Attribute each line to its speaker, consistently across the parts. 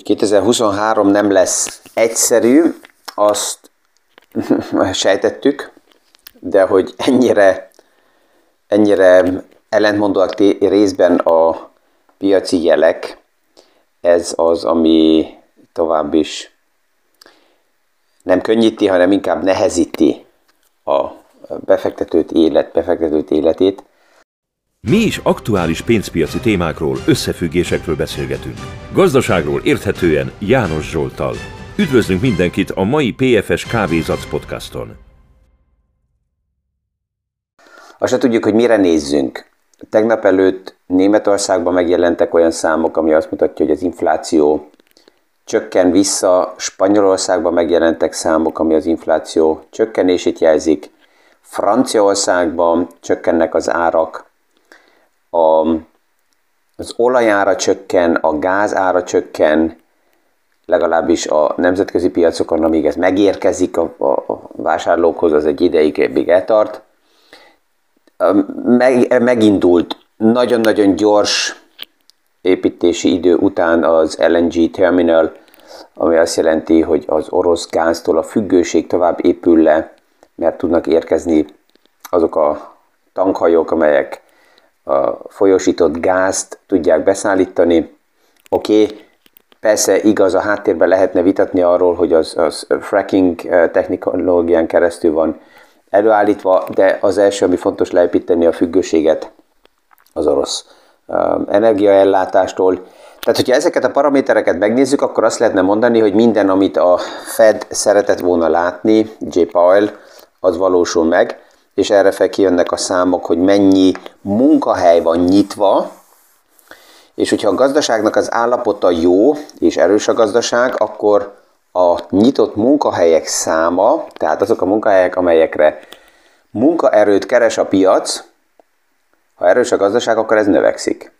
Speaker 1: hogy 2023 nem lesz egyszerű, azt sejtettük, de hogy ennyire, ennyire ellentmondóak részben a piaci jelek, ez az, ami tovább is nem könnyíti, hanem inkább nehezíti a befektetőt élet, befektetőt életét.
Speaker 2: Mi is aktuális pénzpiaci témákról, összefüggésekről beszélgetünk. Gazdaságról érthetően János Zsoltal. Üdvözlünk mindenkit a mai PFS Kávézac podcaston.
Speaker 1: Azt tudjuk, hogy mire nézzünk. Tegnap előtt Németországban megjelentek olyan számok, ami azt mutatja, hogy az infláció csökken vissza. Spanyolországban megjelentek számok, ami az infláció csökkenését jelzik. Franciaországban csökkennek az árak, a, az olajára csökken, a gázára csökken, legalábbis a nemzetközi piacokon, amíg ez megérkezik a, a, vásárlókhoz, az egy ideig még eltart. Meg, megindult nagyon-nagyon gyors építési idő után az LNG terminal, ami azt jelenti, hogy az orosz gáztól a függőség tovább épül le, mert tudnak érkezni azok a tankhajók, amelyek a folyosított gázt tudják beszállítani. Oké, okay, persze igaz, a háttérben lehetne vitatni arról, hogy az, az fracking eh, technológián keresztül van előállítva, de az első, ami fontos leépíteni a függőséget az orosz eh, energiaellátástól. Tehát, hogyha ezeket a paramétereket megnézzük, akkor azt lehetne mondani, hogy minden, amit a Fed szeretett volna látni, J. Powell, az valósul meg és erre fel kijönnek a számok, hogy mennyi munkahely van nyitva, és hogyha a gazdaságnak az állapota jó és erős a gazdaság, akkor a nyitott munkahelyek száma, tehát azok a munkahelyek, amelyekre munkaerőt keres a piac, ha erős a gazdaság, akkor ez növekszik.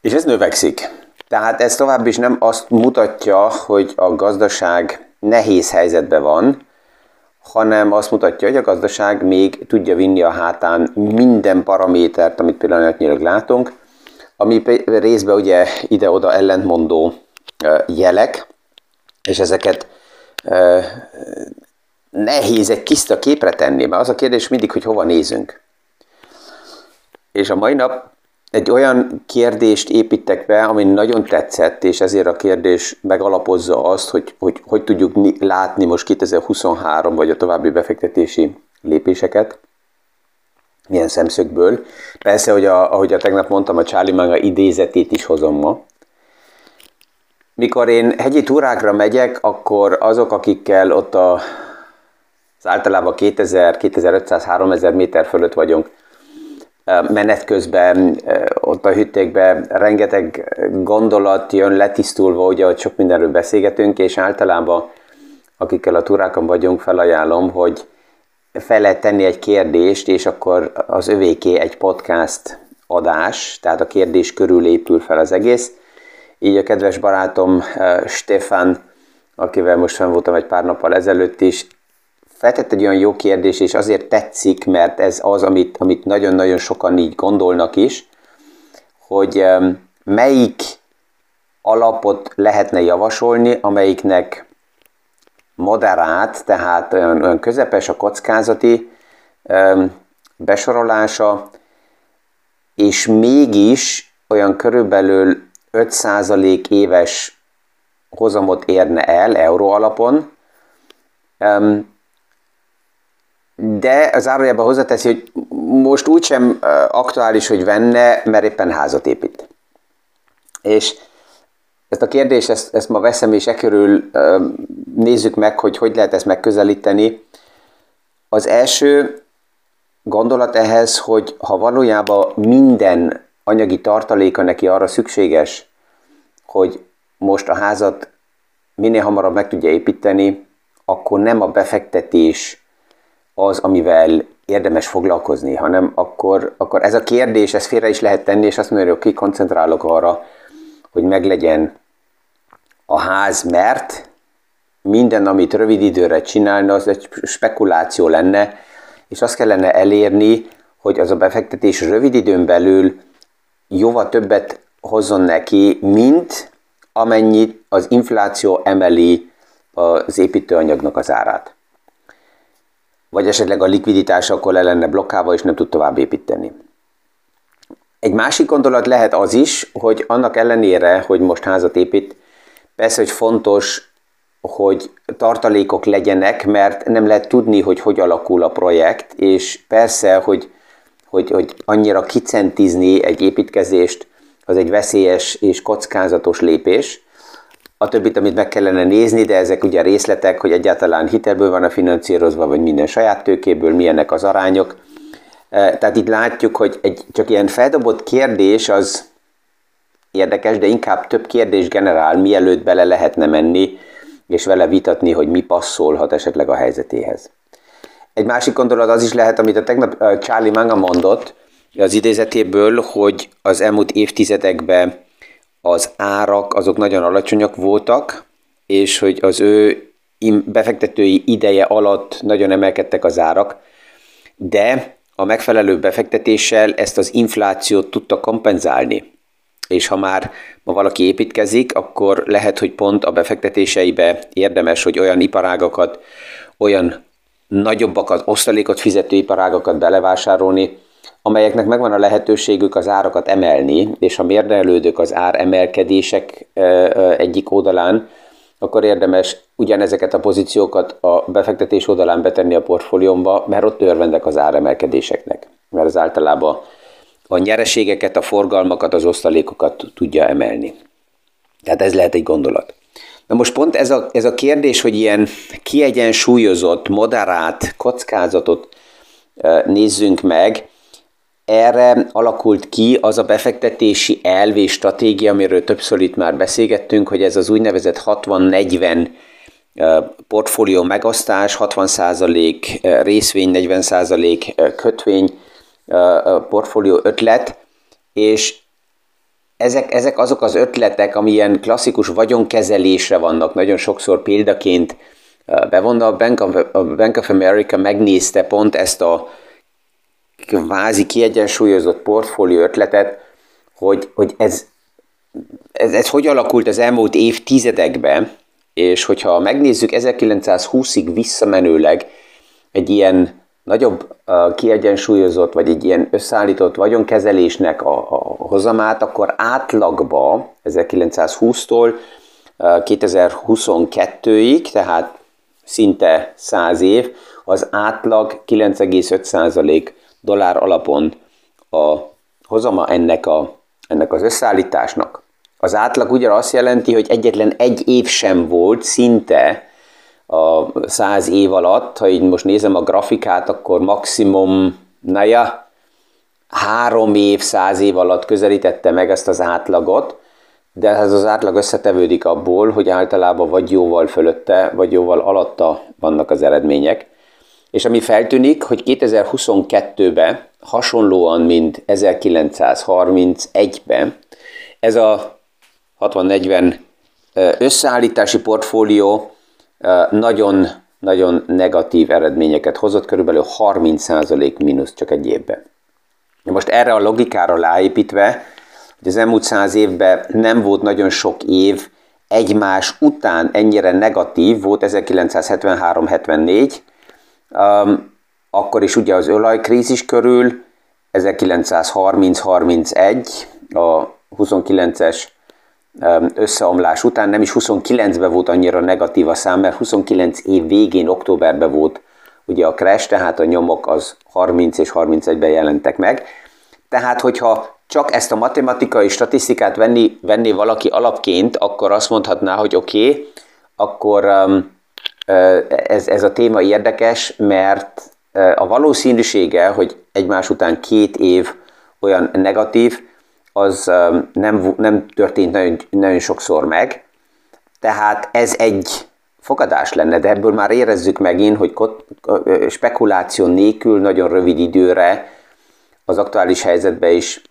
Speaker 1: És ez növekszik. Tehát ez tovább is nem azt mutatja, hogy a gazdaság nehéz helyzetben van, hanem azt mutatja, hogy a gazdaság még tudja vinni a hátán minden paramétert, amit pillanatnyilag látunk, ami részben ugye ide-oda ellentmondó jelek, és ezeket nehéz egy tiszta képre tenni, mert az a kérdés mindig, hogy hova nézünk. És a mai nap egy olyan kérdést építek be, ami nagyon tetszett, és ezért a kérdés megalapozza azt, hogy hogy, hogy tudjuk látni most 2023 vagy a további befektetési lépéseket, milyen szemszögből. Persze, hogy a, ahogy a tegnap mondtam, a Charlie Manga idézetét is hozom ma. Mikor én hegyi túrákra megyek, akkor azok, akikkel ott a, az általában 2000, 2500, 3000 méter fölött vagyunk, menet közben ott a hüttékben rengeteg gondolat jön letisztulva, ugye, hogy sok mindenről beszélgetünk, és általában akikkel a túrákon vagyunk, felajánlom, hogy fel lehet tenni egy kérdést, és akkor az övéké egy podcast adás, tehát a kérdés körül épül fel az egész. Így a kedves barátom Stefan, akivel most fenn voltam egy pár nappal ezelőtt is, feltett egy olyan jó kérdés, és azért tetszik, mert ez az, amit, amit nagyon-nagyon sokan így gondolnak is, hogy melyik alapot lehetne javasolni, amelyiknek moderát, tehát olyan, olyan közepes a kockázati besorolása, és mégis olyan körülbelül 5% éves hozamot érne el euró alapon, de az zárójában hozzáteszi, hogy most úgysem aktuális, hogy venne, mert éppen házat épít. És ezt a kérdést, ezt, ezt ma veszem, és e körül nézzük meg, hogy hogy lehet ezt megközelíteni. Az első gondolat ehhez, hogy ha valójában minden anyagi tartaléka neki arra szükséges, hogy most a házat minél hamarabb meg tudja építeni, akkor nem a befektetés az, amivel érdemes foglalkozni, hanem akkor, akkor ez a kérdés, ez félre is lehet tenni, és azt mondja, hogy oké, koncentrálok arra, hogy meglegyen a ház, mert minden, amit rövid időre csinálna, az egy spekuláció lenne, és azt kellene elérni, hogy az a befektetés rövid időn belül jóval többet hozzon neki, mint amennyit az infláció emeli az építőanyagnak az árát. Vagy esetleg a likviditás akkor le lenne blokkálva, és nem tud tovább építeni. Egy másik gondolat lehet az is, hogy annak ellenére, hogy most házat épít, persze, hogy fontos, hogy tartalékok legyenek, mert nem lehet tudni, hogy hogy alakul a projekt, és persze, hogy, hogy, hogy annyira kicentizni egy építkezést, az egy veszélyes és kockázatos lépés. A többit, amit meg kellene nézni, de ezek ugye részletek, hogy egyáltalán hitelből van a finanszírozva, vagy minden saját tőkéből, milyenek az arányok. E, tehát itt látjuk, hogy egy csak ilyen feldobott kérdés az érdekes, de inkább több kérdés generál, mielőtt bele lehetne menni, és vele vitatni, hogy mi passzolhat esetleg a helyzetéhez. Egy másik gondolat az is lehet, amit a tegnap e, Charlie Manga mondott, az idézetéből, hogy az elmúlt évtizedekben az árak azok nagyon alacsonyak voltak, és hogy az ő befektetői ideje alatt nagyon emelkedtek az árak, de a megfelelő befektetéssel ezt az inflációt tudta kompenzálni. És ha már ma valaki építkezik, akkor lehet, hogy pont a befektetéseibe érdemes, hogy olyan iparágakat, olyan nagyobbakat, osztalékot fizető iparágakat belevásárolni, amelyeknek megvan a lehetőségük az árakat emelni, és ha mérdelődök az ár emelkedések egyik oldalán, akkor érdemes ugyanezeket a pozíciókat a befektetés oldalán betenni a portfóliómba, mert ott örvendek az áremelkedéseknek. Mert az általában a nyereségeket, a forgalmakat, az osztalékokat tudja emelni. Tehát ez lehet egy gondolat. Na most pont ez a, ez a kérdés, hogy ilyen kiegyensúlyozott, moderát kockázatot nézzünk meg, erre alakult ki az a befektetési elv és stratégia, amiről többször itt már beszélgettünk, hogy ez az úgynevezett 60-40 portfólió megosztás, 60% részvény, 40% kötvény portfólió ötlet, és ezek, ezek azok az ötletek, amilyen klasszikus vagyonkezelésre vannak, nagyon sokszor példaként bevonna. A Bank of, a Bank of America megnézte pont ezt a kvázi kiegyensúlyozott portfólió ötletet, hogy, hogy ez, ez, ez hogy alakult az elmúlt évtizedekben, és hogyha megnézzük 1920-ig visszamenőleg egy ilyen nagyobb uh, kiegyensúlyozott, vagy egy ilyen összeállított vagyonkezelésnek a, a hozamát, akkor átlagba 1920-tól uh, 2022-ig, tehát szinte 100 év, az átlag 9,5% dollár alapon a hozama ennek, a, ennek az összeállításnak. Az átlag ugye azt jelenti, hogy egyetlen egy év sem volt szinte a száz év alatt, ha így most nézem a grafikát, akkor maximum, naja, három év, száz év alatt közelítette meg ezt az átlagot, de ez az átlag összetevődik abból, hogy általában vagy jóval fölötte, vagy jóval alatta vannak az eredmények. És ami feltűnik, hogy 2022-ben hasonlóan, mint 1931-ben, ez a 60-40 összeállítási portfólió nagyon, nagyon negatív eredményeket hozott, körülbelül 30% mínusz csak egy évben. Most erre a logikára ráépítve, hogy az elmúlt száz évben nem volt nagyon sok év egymás után ennyire negatív, volt 1973-74, Um, akkor is ugye az olajkrízis körül, 1930-31, a 29-es összeomlás után, nem is 29-ben volt annyira negatív a szám, mert 29 év végén, októberben volt ugye a crash, tehát a nyomok az 30 és 31-ben jelentek meg. Tehát, hogyha csak ezt a matematikai statisztikát venni, venni valaki alapként, akkor azt mondhatná, hogy oké, okay, akkor um, ez, ez a téma érdekes, mert a valószínűsége, hogy egymás után két év olyan negatív, az nem, nem történt nagyon, nagyon sokszor meg. Tehát ez egy fogadás lenne, de ebből már érezzük megint, hogy spekuláció nélkül nagyon rövid időre az aktuális helyzetben is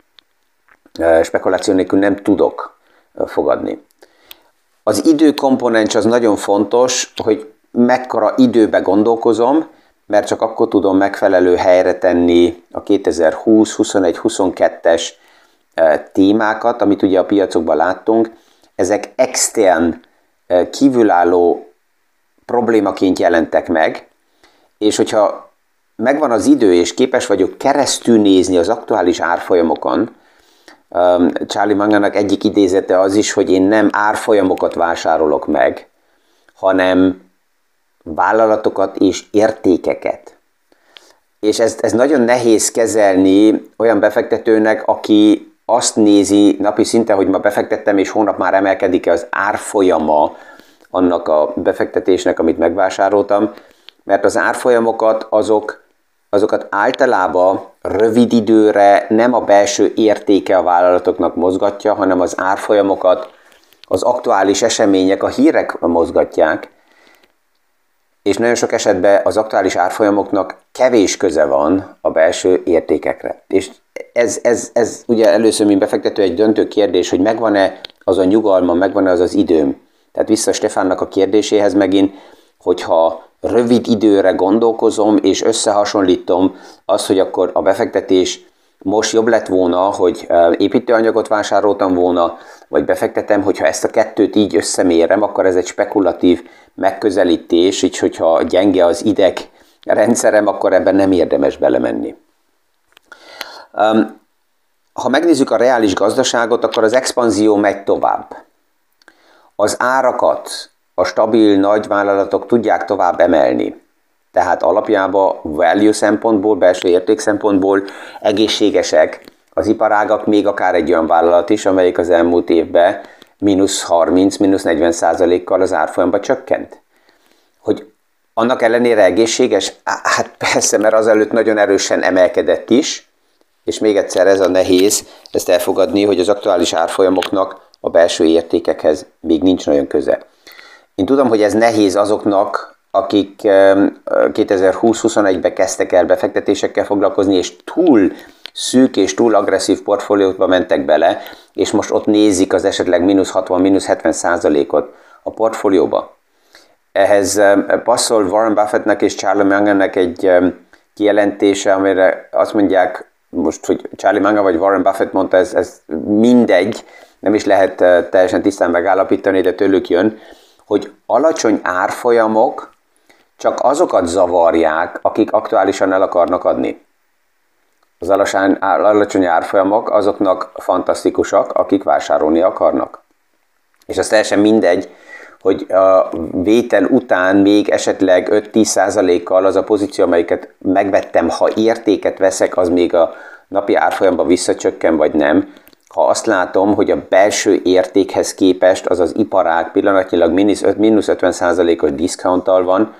Speaker 1: spekuláció nélkül nem tudok fogadni. Az időkomponens az nagyon fontos, hogy mekkora időbe gondolkozom, mert csak akkor tudom megfelelő helyre tenni a 2020, 21, 22-es témákat, amit ugye a piacokban láttunk. ezek extern, kívülálló problémaként jelentek meg, és hogyha megvan az idő, és képes vagyok keresztül nézni az aktuális árfolyamokon, Charlie Mangának egyik idézete az is, hogy én nem árfolyamokat vásárolok meg, hanem vállalatokat és értékeket. És ez, ez nagyon nehéz kezelni olyan befektetőnek, aki azt nézi napi szinten, hogy ma befektettem, és hónap már emelkedik-e az árfolyama annak a befektetésnek, amit megvásároltam, mert az árfolyamokat azok, azokat általában rövid időre nem a belső értéke a vállalatoknak mozgatja, hanem az árfolyamokat az aktuális események, a hírek mozgatják, és nagyon sok esetben az aktuális árfolyamoknak kevés köze van a belső értékekre. És ez, ez, ez ugye először, mint befektető, egy döntő kérdés, hogy megvan-e az a nyugalma, megvan-e az az időm. Tehát vissza Stefánnak a kérdéséhez megint, hogyha rövid időre gondolkozom, és összehasonlítom azt, hogy akkor a befektetés most jobb lett volna, hogy építőanyagot vásároltam volna, vagy befektetem, hogyha ezt a kettőt így összemérem, akkor ez egy spekulatív megközelítés, így hogyha gyenge az ideg rendszerem, akkor ebben nem érdemes belemenni. Ha megnézzük a reális gazdaságot, akkor az expanzió megy tovább. Az árakat a stabil nagy vállalatok tudják tovább emelni. Tehát alapjában value szempontból, belső érték szempontból egészségesek az iparágak, még akár egy olyan vállalat is, amelyik az elmúlt évben mínusz 30, mínusz 40 százalékkal az árfolyamba csökkent. Hogy annak ellenére egészséges? Hát persze, mert azelőtt nagyon erősen emelkedett is, és még egyszer ez a nehéz ezt elfogadni, hogy az aktuális árfolyamoknak a belső értékekhez még nincs nagyon köze. Én tudom, hogy ez nehéz azoknak, akik 2020-21-ben kezdtek el befektetésekkel foglalkozni, és túl szűk és túl agresszív portfóliókba mentek bele, és most ott nézik az esetleg mínusz 60, mínusz 70 százalékot a portfólióba. Ehhez passzol Warren Buffettnek és Charlie Mangannek egy kijelentése, amire azt mondják, most, hogy Charlie Manga vagy Warren Buffett mondta, ez, ez mindegy, nem is lehet teljesen tisztán megállapítani, de tőlük jön, hogy alacsony árfolyamok csak azokat zavarják, akik aktuálisan el akarnak adni. Az alacsony árfolyamok azoknak fantasztikusak, akik vásárolni akarnak. És az teljesen mindegy, hogy a vétel után még esetleg 5-10%-kal az a pozíció, amelyiket megvettem, ha értéket veszek, az még a napi árfolyamban visszacsökken, vagy nem. Ha azt látom, hogy a belső értékhez képest az az iparág pillanatnyilag mínusz 50%-os diszkaunttal van,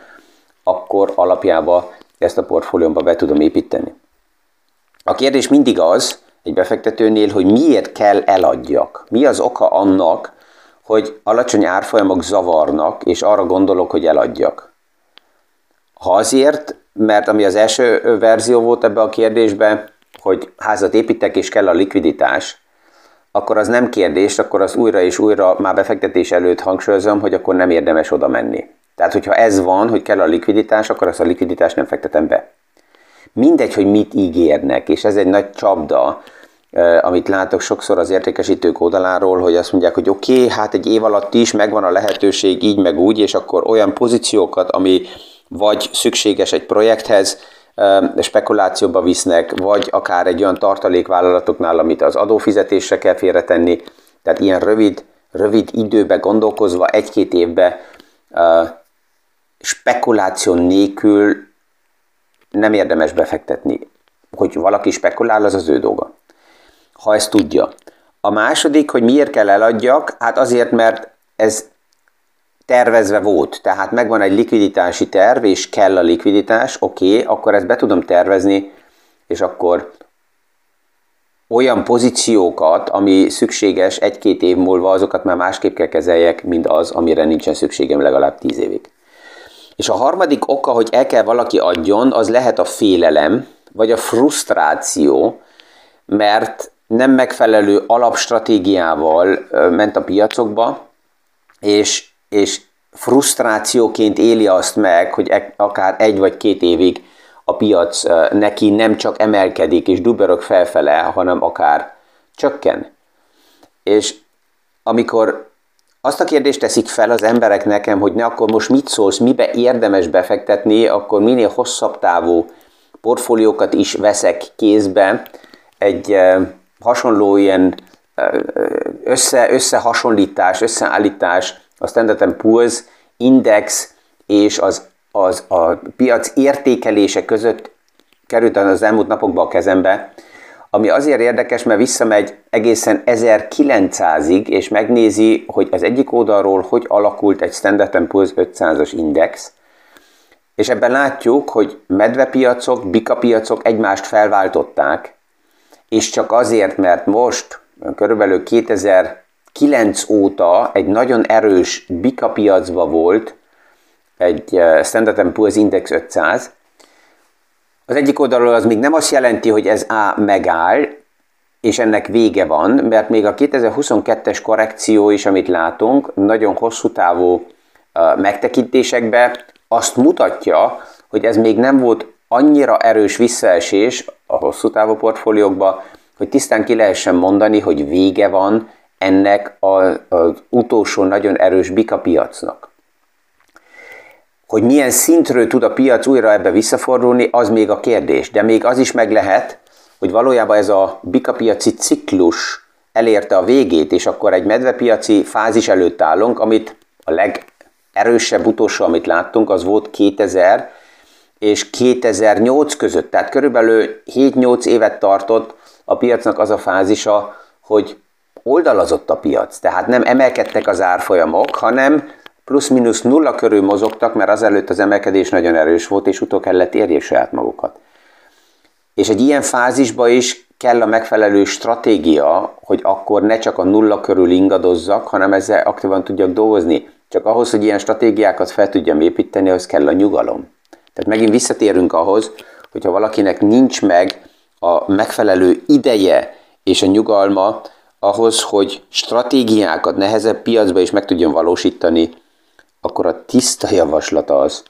Speaker 1: akkor alapjába ezt a portfóliómba be tudom építeni. A kérdés mindig az, egy befektetőnél, hogy miért kell eladjak. Mi az oka annak, hogy alacsony árfolyamok zavarnak, és arra gondolok, hogy eladjak. Ha azért, mert ami az első verzió volt ebbe a kérdésbe, hogy házat építek és kell a likviditás, akkor az nem kérdés, akkor az újra és újra már befektetés előtt hangsúlyozom, hogy akkor nem érdemes oda menni. Tehát, hogyha ez van, hogy kell a likviditás, akkor azt a likviditást nem fektetem be. Mindegy, hogy mit ígérnek, és ez egy nagy csapda, amit látok sokszor az értékesítők oldaláról, hogy azt mondják, hogy oké, okay, hát egy év alatt is megvan a lehetőség így meg úgy, és akkor olyan pozíciókat, ami vagy szükséges egy projekthez, spekulációba visznek, vagy akár egy olyan tartalékvállalatoknál, amit az adófizetésre kell félretenni, tehát ilyen rövid, rövid időbe gondolkozva, egy-két évbe spekuláció nélkül nem érdemes befektetni. Hogy valaki spekulál, az az ő dolga ha ezt tudja. A második, hogy miért kell eladjak, hát azért, mert ez tervezve volt, tehát megvan egy likviditási terv, és kell a likviditás, oké, okay, akkor ezt be tudom tervezni, és akkor olyan pozíciókat, ami szükséges egy-két év múlva, azokat már másképp kell kezeljek, mint az, amire nincsen szükségem legalább tíz évig. És a harmadik oka, hogy el kell valaki adjon, az lehet a félelem, vagy a frusztráció, mert nem megfelelő alapstratégiával ment a piacokba, és, és frusztrációként éli azt meg, hogy e, akár egy vagy két évig a piac neki nem csak emelkedik és duberök felfele, hanem akár csökken. És amikor azt a kérdést teszik fel az emberek nekem, hogy ne akkor most mit szólsz, mibe érdemes befektetni, akkor minél hosszabb távú portfóliókat is veszek kézbe. Egy hasonló ilyen össze, összehasonlítás, összeállítás a Standard Poor's Index és az, az a piac értékelése között került az elmúlt napokban a kezembe, ami azért érdekes, mert visszamegy egészen 1900-ig, és megnézi, hogy az egyik oldalról hogy alakult egy Standard Poor's 500-as index, és ebben látjuk, hogy medvepiacok, bikapiacok egymást felváltották, és csak azért, mert most, körülbelül 2009 óta egy nagyon erős bikapiacba volt egy eh, Standard Poor's Index 500, az egyik oldalról az még nem azt jelenti, hogy ez A megáll, és ennek vége van, mert még a 2022-es korrekció is, amit látunk, nagyon hosszú távú megtekintésekben azt mutatja, hogy ez még nem volt annyira erős visszaesés a hosszú távú portfóliókba, hogy tisztán ki lehessen mondani, hogy vége van ennek az utolsó nagyon erős bika piacnak. Hogy milyen szintről tud a piac újra ebbe visszafordulni, az még a kérdés. De még az is meg lehet, hogy valójában ez a bikapiaci ciklus elérte a végét, és akkor egy medvepiaci fázis előtt állunk, amit a legerősebb utolsó, amit láttunk, az volt 2000 és 2008 között. Tehát körülbelül 7-8 évet tartott a piacnak az a fázisa, hogy oldalazott a piac. Tehát nem emelkedtek az árfolyamok, hanem plusz-minusz nulla körül mozogtak, mert azelőtt az emelkedés nagyon erős volt, és utól kellett érjék saját magukat. És egy ilyen fázisba is kell a megfelelő stratégia, hogy akkor ne csak a nulla körül ingadozzak, hanem ezzel aktívan tudjak dolgozni. Csak ahhoz, hogy ilyen stratégiákat fel tudjam építeni, az kell a nyugalom. Tehát megint visszatérünk ahhoz, hogyha valakinek nincs meg a megfelelő ideje és a nyugalma ahhoz, hogy stratégiákat nehezebb piacba is meg tudjon valósítani, akkor a tiszta javaslat az,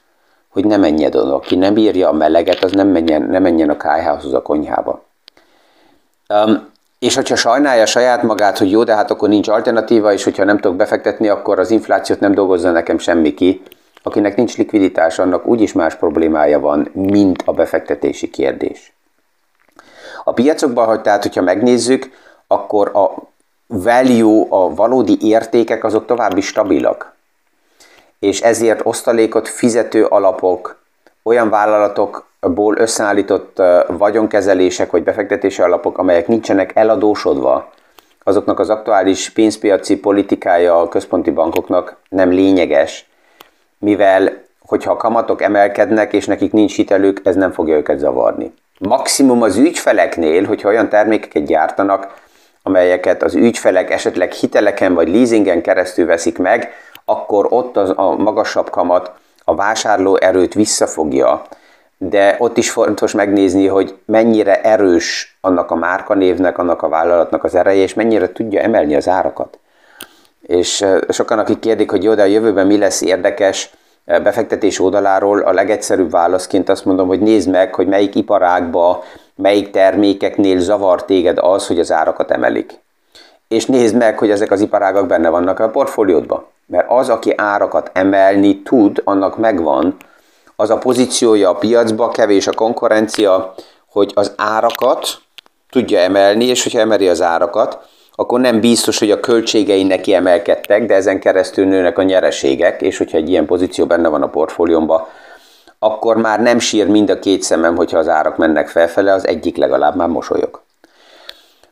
Speaker 1: hogy ne menjen oda. Aki nem bírja a meleget, az nem menjen, nem menjen a kájhához, a konyhába. Um, és hogyha sajnálja saját magát, hogy jó, de hát akkor nincs alternatíva, és hogyha nem tudok befektetni, akkor az inflációt nem dolgozza nekem semmi ki. Akinek nincs likviditás, annak úgyis más problémája van, mint a befektetési kérdés. A piacokban, hogy tehát, hogyha megnézzük, akkor a value, a valódi értékek azok további stabilak és ezért osztalékot fizető alapok, olyan vállalatokból összeállított vagyonkezelések vagy befektetési alapok, amelyek nincsenek eladósodva, azoknak az aktuális pénzpiaci politikája a központi bankoknak nem lényeges, mivel hogyha a kamatok emelkednek, és nekik nincs hitelük, ez nem fogja őket zavarni. Maximum az ügyfeleknél, hogyha olyan termékeket gyártanak, amelyeket az ügyfelek esetleg hiteleken vagy leasingen keresztül veszik meg, akkor ott az a magasabb kamat a vásárló erőt visszafogja, de ott is fontos megnézni, hogy mennyire erős annak a márkanévnek, annak a vállalatnak az ereje, és mennyire tudja emelni az árakat. És sokan, akik kérdik, hogy jó, de a jövőben mi lesz érdekes befektetés oldaláról, a legegyszerűbb válaszként azt mondom, hogy nézd meg, hogy melyik iparágba, melyik termékeknél zavar téged az, hogy az árakat emelik. És nézd meg, hogy ezek az iparágak benne vannak a portfóliódban. Mert az, aki árakat emelni tud, annak megvan az a pozíciója a piacba, kevés a konkurencia, hogy az árakat tudja emelni, és hogyha emeli az árakat, akkor nem biztos, hogy a költségei neki emelkedtek, de ezen keresztül nőnek a nyereségek, és hogyha egy ilyen pozíció benne van a portfóliómban, akkor már nem sír mind a két szemem, hogyha az árak mennek felfele, az egyik legalább már mosolyog.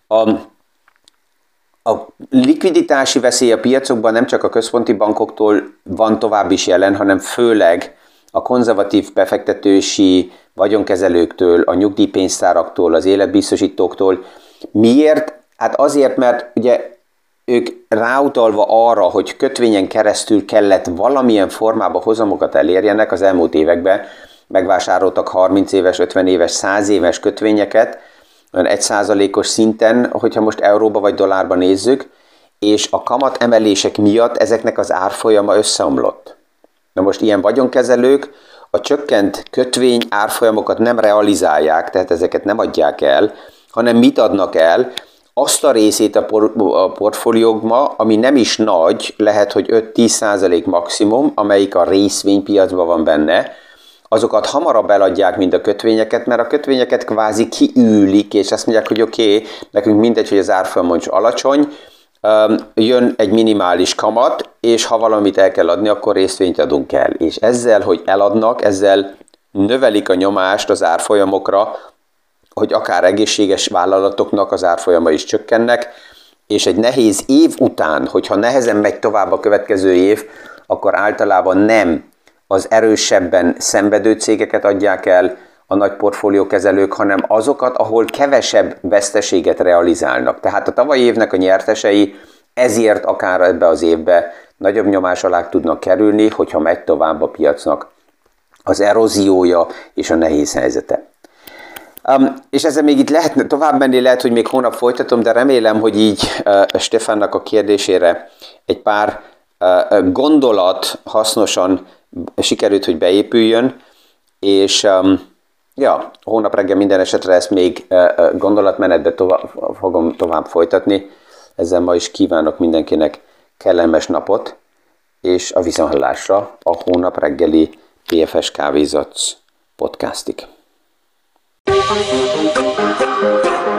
Speaker 1: A a likviditási veszély a piacokban nem csak a központi bankoktól van tovább is jelen, hanem főleg a konzervatív befektetősi vagyonkezelőktől, a nyugdíjpénztáraktól, az életbiztosítóktól. Miért? Hát azért, mert ugye ők ráutalva arra, hogy kötvényen keresztül kellett valamilyen formában hozamokat elérjenek az elmúlt években, megvásároltak 30 éves, 50 éves, 100 éves kötvényeket, egy százalékos szinten, hogyha most euróba vagy dollárba nézzük, és a kamat emelések miatt ezeknek az árfolyama összeomlott. Na most ilyen vagyonkezelők a csökkent kötvény árfolyamokat nem realizálják, tehát ezeket nem adják el, hanem mit adnak el? azt a részét a, por, a portfóliókma, ami nem is nagy, lehet, hogy 5-10% maximum, amelyik a részvénypiacban van benne, azokat hamarabb eladják, mint a kötvényeket, mert a kötvényeket kvázi kiülik, és azt mondják, hogy oké, okay, nekünk mindegy, hogy az árfolyam alacsony, jön egy minimális kamat, és ha valamit el kell adni, akkor részvényt adunk el. És ezzel, hogy eladnak, ezzel növelik a nyomást az árfolyamokra, hogy akár egészséges vállalatoknak az árfolyama is csökkennek, és egy nehéz év után, hogyha nehezen megy tovább a következő év, akkor általában nem az erősebben szenvedő cégeket adják el a nagy portfóliókezelők, hanem azokat, ahol kevesebb veszteséget realizálnak. Tehát a tavalyi évnek a nyertesei ezért akár ebbe az évbe nagyobb nyomás alá tudnak kerülni, hogyha megy tovább a piacnak az eróziója és a nehéz helyzete. Um, és ezzel még itt lehet tovább menni, lehet, hogy még hónap folytatom, de remélem, hogy így uh, Stefannak a kérdésére egy pár uh, gondolat hasznosan sikerült, hogy beépüljön, és um, ja, hónap reggel minden esetre ezt még gondolatmenetbe tovább, fogom tovább folytatni. Ezzel ma is kívánok mindenkinek kellemes napot, és a viszonhallásra a hónap reggeli PFS Kávézatsz podcastig. Thank you.